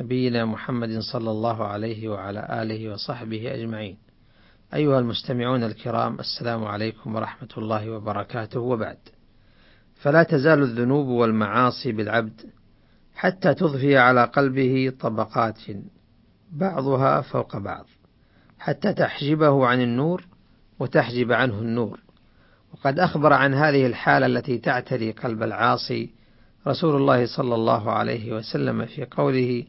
نبينا محمد صلى الله عليه وعلى آله وصحبه أجمعين. أيها المستمعون الكرام السلام عليكم ورحمة الله وبركاته وبعد. فلا تزال الذنوب والمعاصي بالعبد حتى تضفي على قلبه طبقات بعضها فوق بعض حتى تحجبه عن النور وتحجب عنه النور وقد أخبر عن هذه الحالة التي تعتري قلب العاصي رسول الله صلى الله عليه وسلم في قوله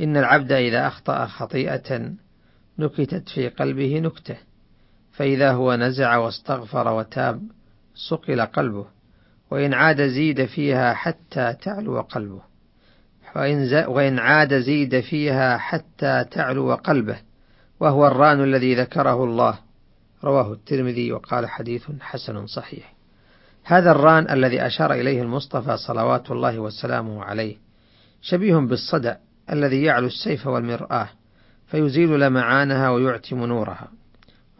إن العبد إذا أخطأ خطيئة نكتت في قلبه نكتة فإذا هو نزع واستغفر وتاب صقل قلبه وإن عاد زيد فيها حتى تعلو قلبه. وإن, وإن عاد زيد فيها حتى تعلو قلبه وهو الران الذي ذكره الله. رواه الترمذي وقال حديث حسن صحيح. هذا الران الذي أشار إليه المصطفى صلوات الله وسلامه عليه شبيه بالصدأ الذي يعلو السيف والمرآة فيزيل لمعانها ويعتم نورها.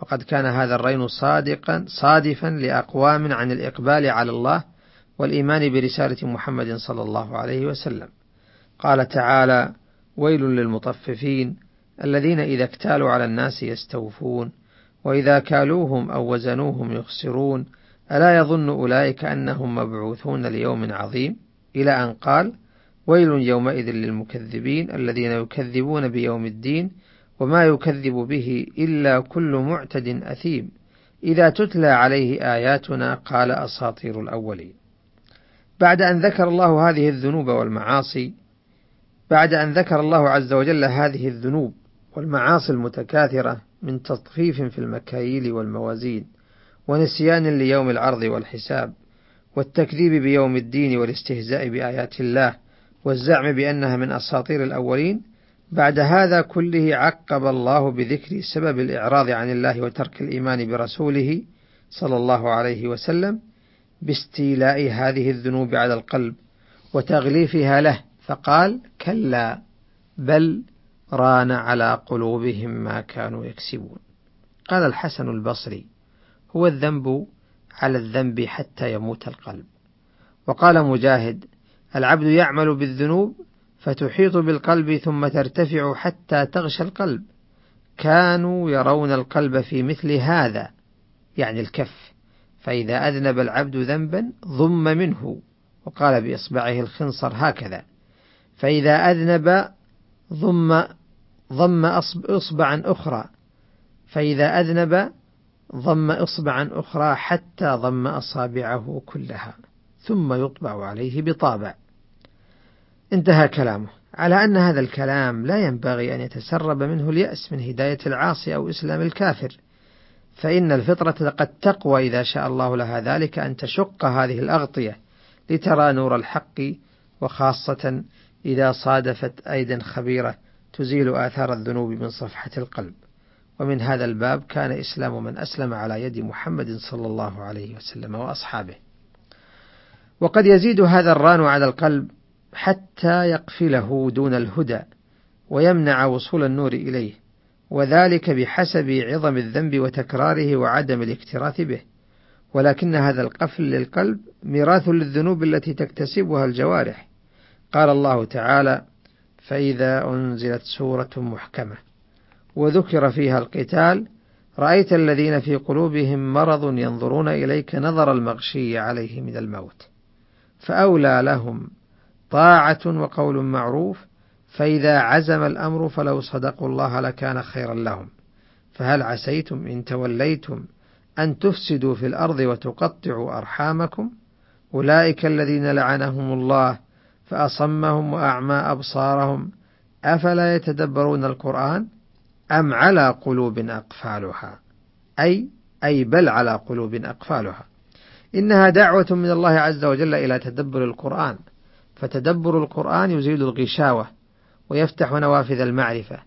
وقد كان هذا الرين صادقا صادفا لأقوام عن الإقبال على الله والإيمان برسالة محمد صلى الله عليه وسلم. قال تعالى ويل للمطففين الذين إذا اكتالوا على الناس يستوفون وإذا كالوهم أو وزنوهم يخسرون ألا يظن أولئك أنهم مبعوثون ليوم عظيم؟ إلى أن قال ويل يومئذ للمكذبين الذين يكذبون بيوم الدين وما يكذب به إلا كل معتد أثيم. إذا تتلى عليه آياتنا قال أساطير الأولين. بعد أن ذكر الله هذه الذنوب والمعاصي بعد أن ذكر الله عز وجل هذه الذنوب والمعاصي المتكاثرة من تطفيف في المكاييل والموازين ونسيان ليوم العرض والحساب والتكذيب بيوم الدين والاستهزاء بآيات الله والزعم بأنها من أساطير الأولين. بعد هذا كله عقب الله بذكر سبب الإعراض عن الله وترك الإيمان برسوله صلى الله عليه وسلم باستيلاء هذه الذنوب على القلب وتغليفها له. فقال كلا بل ران على قلوبهم ما كانوا يكسبون. قال الحسن البصري هو الذنب على الذنب حتى يموت القلب. وقال مجاهد العبد يعمل بالذنوب فتحيط بالقلب ثم ترتفع حتى تغشى القلب. كانوا يرون القلب في مثل هذا يعني الكف. فإذا أذنب العبد ذنبا ضم منه وقال بإصبعه الخنصر هكذا. فإذا أذنب ضم ضم إصبعا أخرى. فإذا أذنب ضم إصبعا أخرى حتى ضم أصابعه كلها ثم يطبع عليه بطابع. انتهى كلامه. على أن هذا الكلام لا ينبغي أن يتسرب منه اليأس من هداية العاصي أو إسلام الكافر. فإن الفطرة قد تقوى إذا شاء الله لها ذلك أن تشق هذه الأغطية لترى نور الحق وخاصة إذا صادفت أيدا خبيرة تزيل آثار الذنوب من صفحة القلب. ومن هذا الباب كان إسلام من أسلم على يد محمد صلى الله عليه وسلم وأصحابه. وقد يزيد هذا الران على القلب حتى يقفله دون الهدى ويمنع وصول النور إليه وذلك بحسب عظم الذنب وتكراره وعدم الاكتراث به. ولكن هذا القفل للقلب ميراث للذنوب التي تكتسبها الجوارح. قال الله تعالى فإذا أنزلت سورة محكمة وذكر فيها القتال رأيت الذين في قلوبهم مرض ينظرون إليك نظر المغشي عليه من الموت فأولى لهم طاعة وقول معروف فإذا عزم الأمر فلو صدقوا الله لكان خيرا لهم. فهل عسيتم إن توليتم أن تفسدوا في الأرض وتقطعوا أرحامكم؟ أولئك الذين لعنهم الله فأصمهم وأعمى أبصارهم. أفلا يتدبرون القرآن أم على قلوب أقفالها؟ أي أي بل على قلوب أقفالها. إنها دعوة من الله عز وجل إلى تدبر القرآن. فتدبر القرآن يزيل الغشاوة ويفتح نوافذ المعرفة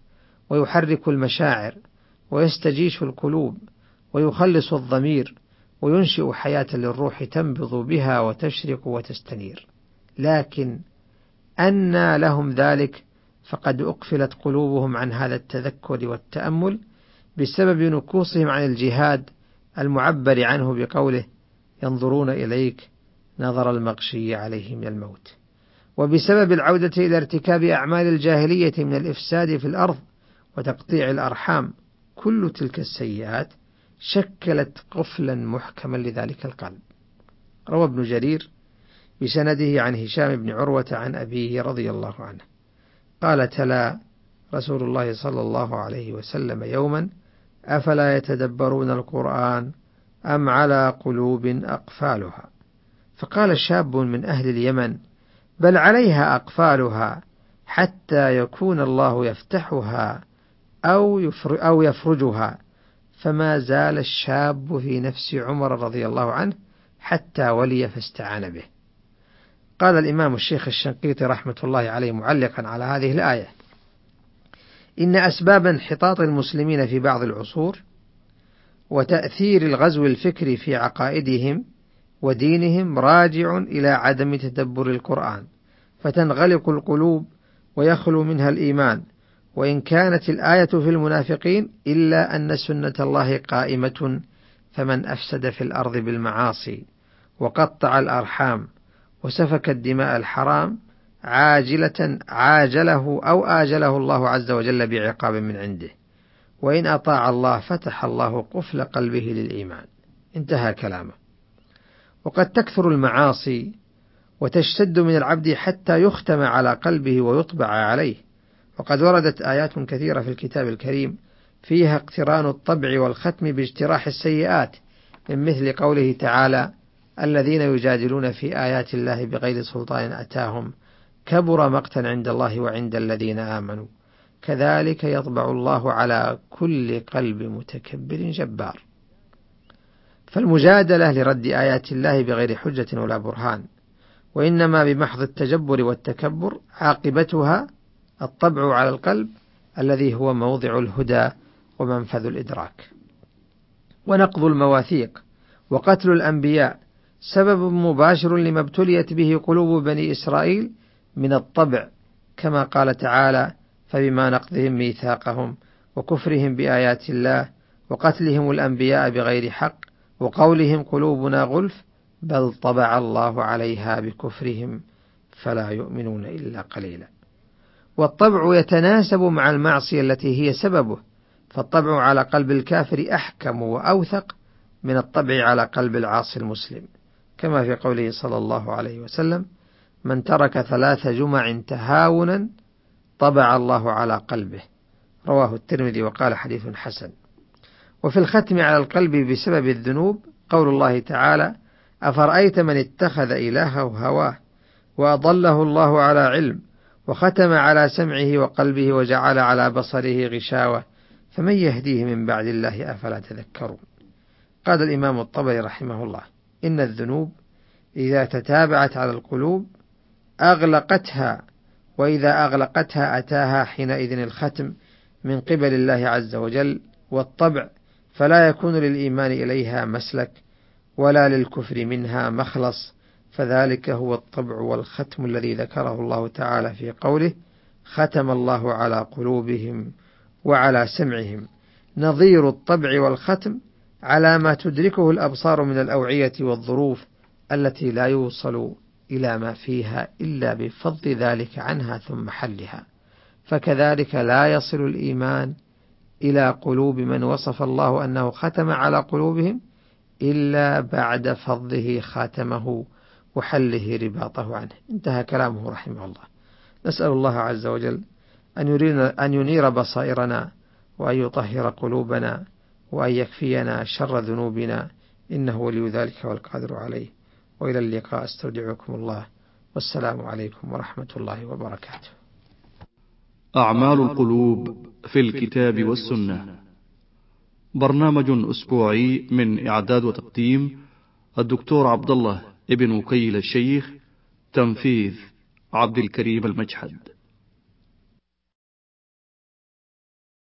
ويحرك المشاعر ويستجيش القلوب ويخلص الضمير وينشئ حياة للروح تنبض بها وتشرق وتستنير. لكن أنى لهم ذلك فقد أقفلت قلوبهم عن هذا التذكر والتأمل بسبب نكوصهم عن الجهاد المعبر عنه بقوله ينظرون إليك نظر المغشي عليه من الموت. وبسبب العودة إلى ارتكاب أعمال الجاهلية من الإفساد في الأرض وتقطيع الأرحام كل تلك السيئات شكلت قفلا محكما لذلك القلب. روى ابن جرير بسنده عن هشام بن عروة عن أبيه رضي الله عنه. قال تلا رسول الله صلى الله عليه وسلم يوما أفلا يتدبرون القرآن أم على قلوب أقفالها؟ فقال شاب من أهل اليمن بل عليها أقفالها حتى يكون الله يفتحها أو, أو يفرجها. فما زال الشاب في نفس عمر رضي الله عنه حتى ولي فاستعان به. قال الإمام الشيخ الشنقيطي رحمة الله عليه معلقا على هذه الآية إن أسباب انحطاط المسلمين في بعض العصور وتأثير الغزو الفكري في عقائدهم ودينهم راجع إلى عدم تدبر القرآن فتنغلق القلوب ويخلو منها الإيمان. وإن كانت الآية في المنافقين إلا أن سنة الله قائمة فمن أفسد في الأرض بالمعاصي وقطع الأرحام وسفك الدماء الحرام عاجلة عاجله أو آجله الله عز وجل بعقاب من عنده. وإن أطاع الله فتح الله قفل قلبه للإيمان. انتهى كلامه. وقد تكثر المعاصي وتشتد من العبد حتى يختم على قلبه ويطبع عليه. وقد وردت آيات كثيرة في الكتاب الكريم فيها اقتران الطبع والختم باجتراح السيئات من مثل قوله تعالى الذين يجادلون في آيات الله بغير سلطان أتاهم كبر مقتا عند الله وعند الذين آمنوا. كذلك يطبع الله على كل قلب متكبر جبار. فالمجادلة لرد آيات الله بغير حجة ولا برهان وإنما بمحض التجبر والتكبر عاقبتها الطبع على القلب الذي هو موضع الهدى ومنفذ الإدراك. ونقض المواثيق وقتل الأنبياء سبب مباشر لما ابتليت به قلوب بني إسرائيل من الطبع كما قال تعالى فبما نقضهم ميثاقهم وكفرهم بآيات الله وقتلهم الأنبياء بغير حق وقولهم قلوبنا غلف بل طبع الله عليها بكفرهم فلا يؤمنون إلا قليلا. والطبع يتناسب مع المعصية التي هي سببه فالطبع على قلب الكافر أحكم وأوثق من الطبع على قلب العاصي المسلم. كما في قوله صلى الله عليه وسلم من ترك ثلاث جمع تهاونا طبع الله على قلبه رواه الترمذي وقال حديث حسن. وفي الختم على القلب بسبب الذنوب قول الله تعالى أفرأيت من اتخذ إلهه هواه؟ وأضله الله على علم وختم على سمعه وقلبه وجعل على بصره غشاوة فمن يهديه من بعد الله أفلا تذكرون؟ قال الإمام الطبري رحمه الله إن الذنوب إذا تتابعت على القلوب أغلقتها وإذا أغلقتها أتاها حينئذ الختم من قبل الله عز وجل والطبع فلا يكون للإيمان إليها مسلك ولا للكفر منها مخلص فذلك هو الطبع والختم الذي ذكره الله تعالى في قوله ختم الله على قلوبهم وعلى سمعهم نظير الطبع والختم على ما تدركه الأبصار من الأوعية والظروف التي لا يوصل إلى ما فيها إلا بفض ذلك عنها ثم حلها. فكذلك لا يصل الإيمان إلى قلوب من وصف الله أنه ختم على قلوبهم إلا بعد فضه خاتمه وحله رباطه عنه. انتهى كلامه رحمه الله. نسأل الله عز وجل أن, يرينا أن ينير بصائرنا وأن يطهر قلوبنا وأن يكفينا شر ذنوبنا إنه ولي ذلك والقادر عليه. وإلى اللقاء أستودعكم الله. والسلام عليكم ورحمة الله وبركاته. أعمال القلوب في الكتاب والسنة. برنامج أسبوعي من إعداد وتقديم الدكتور عبد الله ابن وكيل الشيخ تنفيذ عبد الكريم المجحد.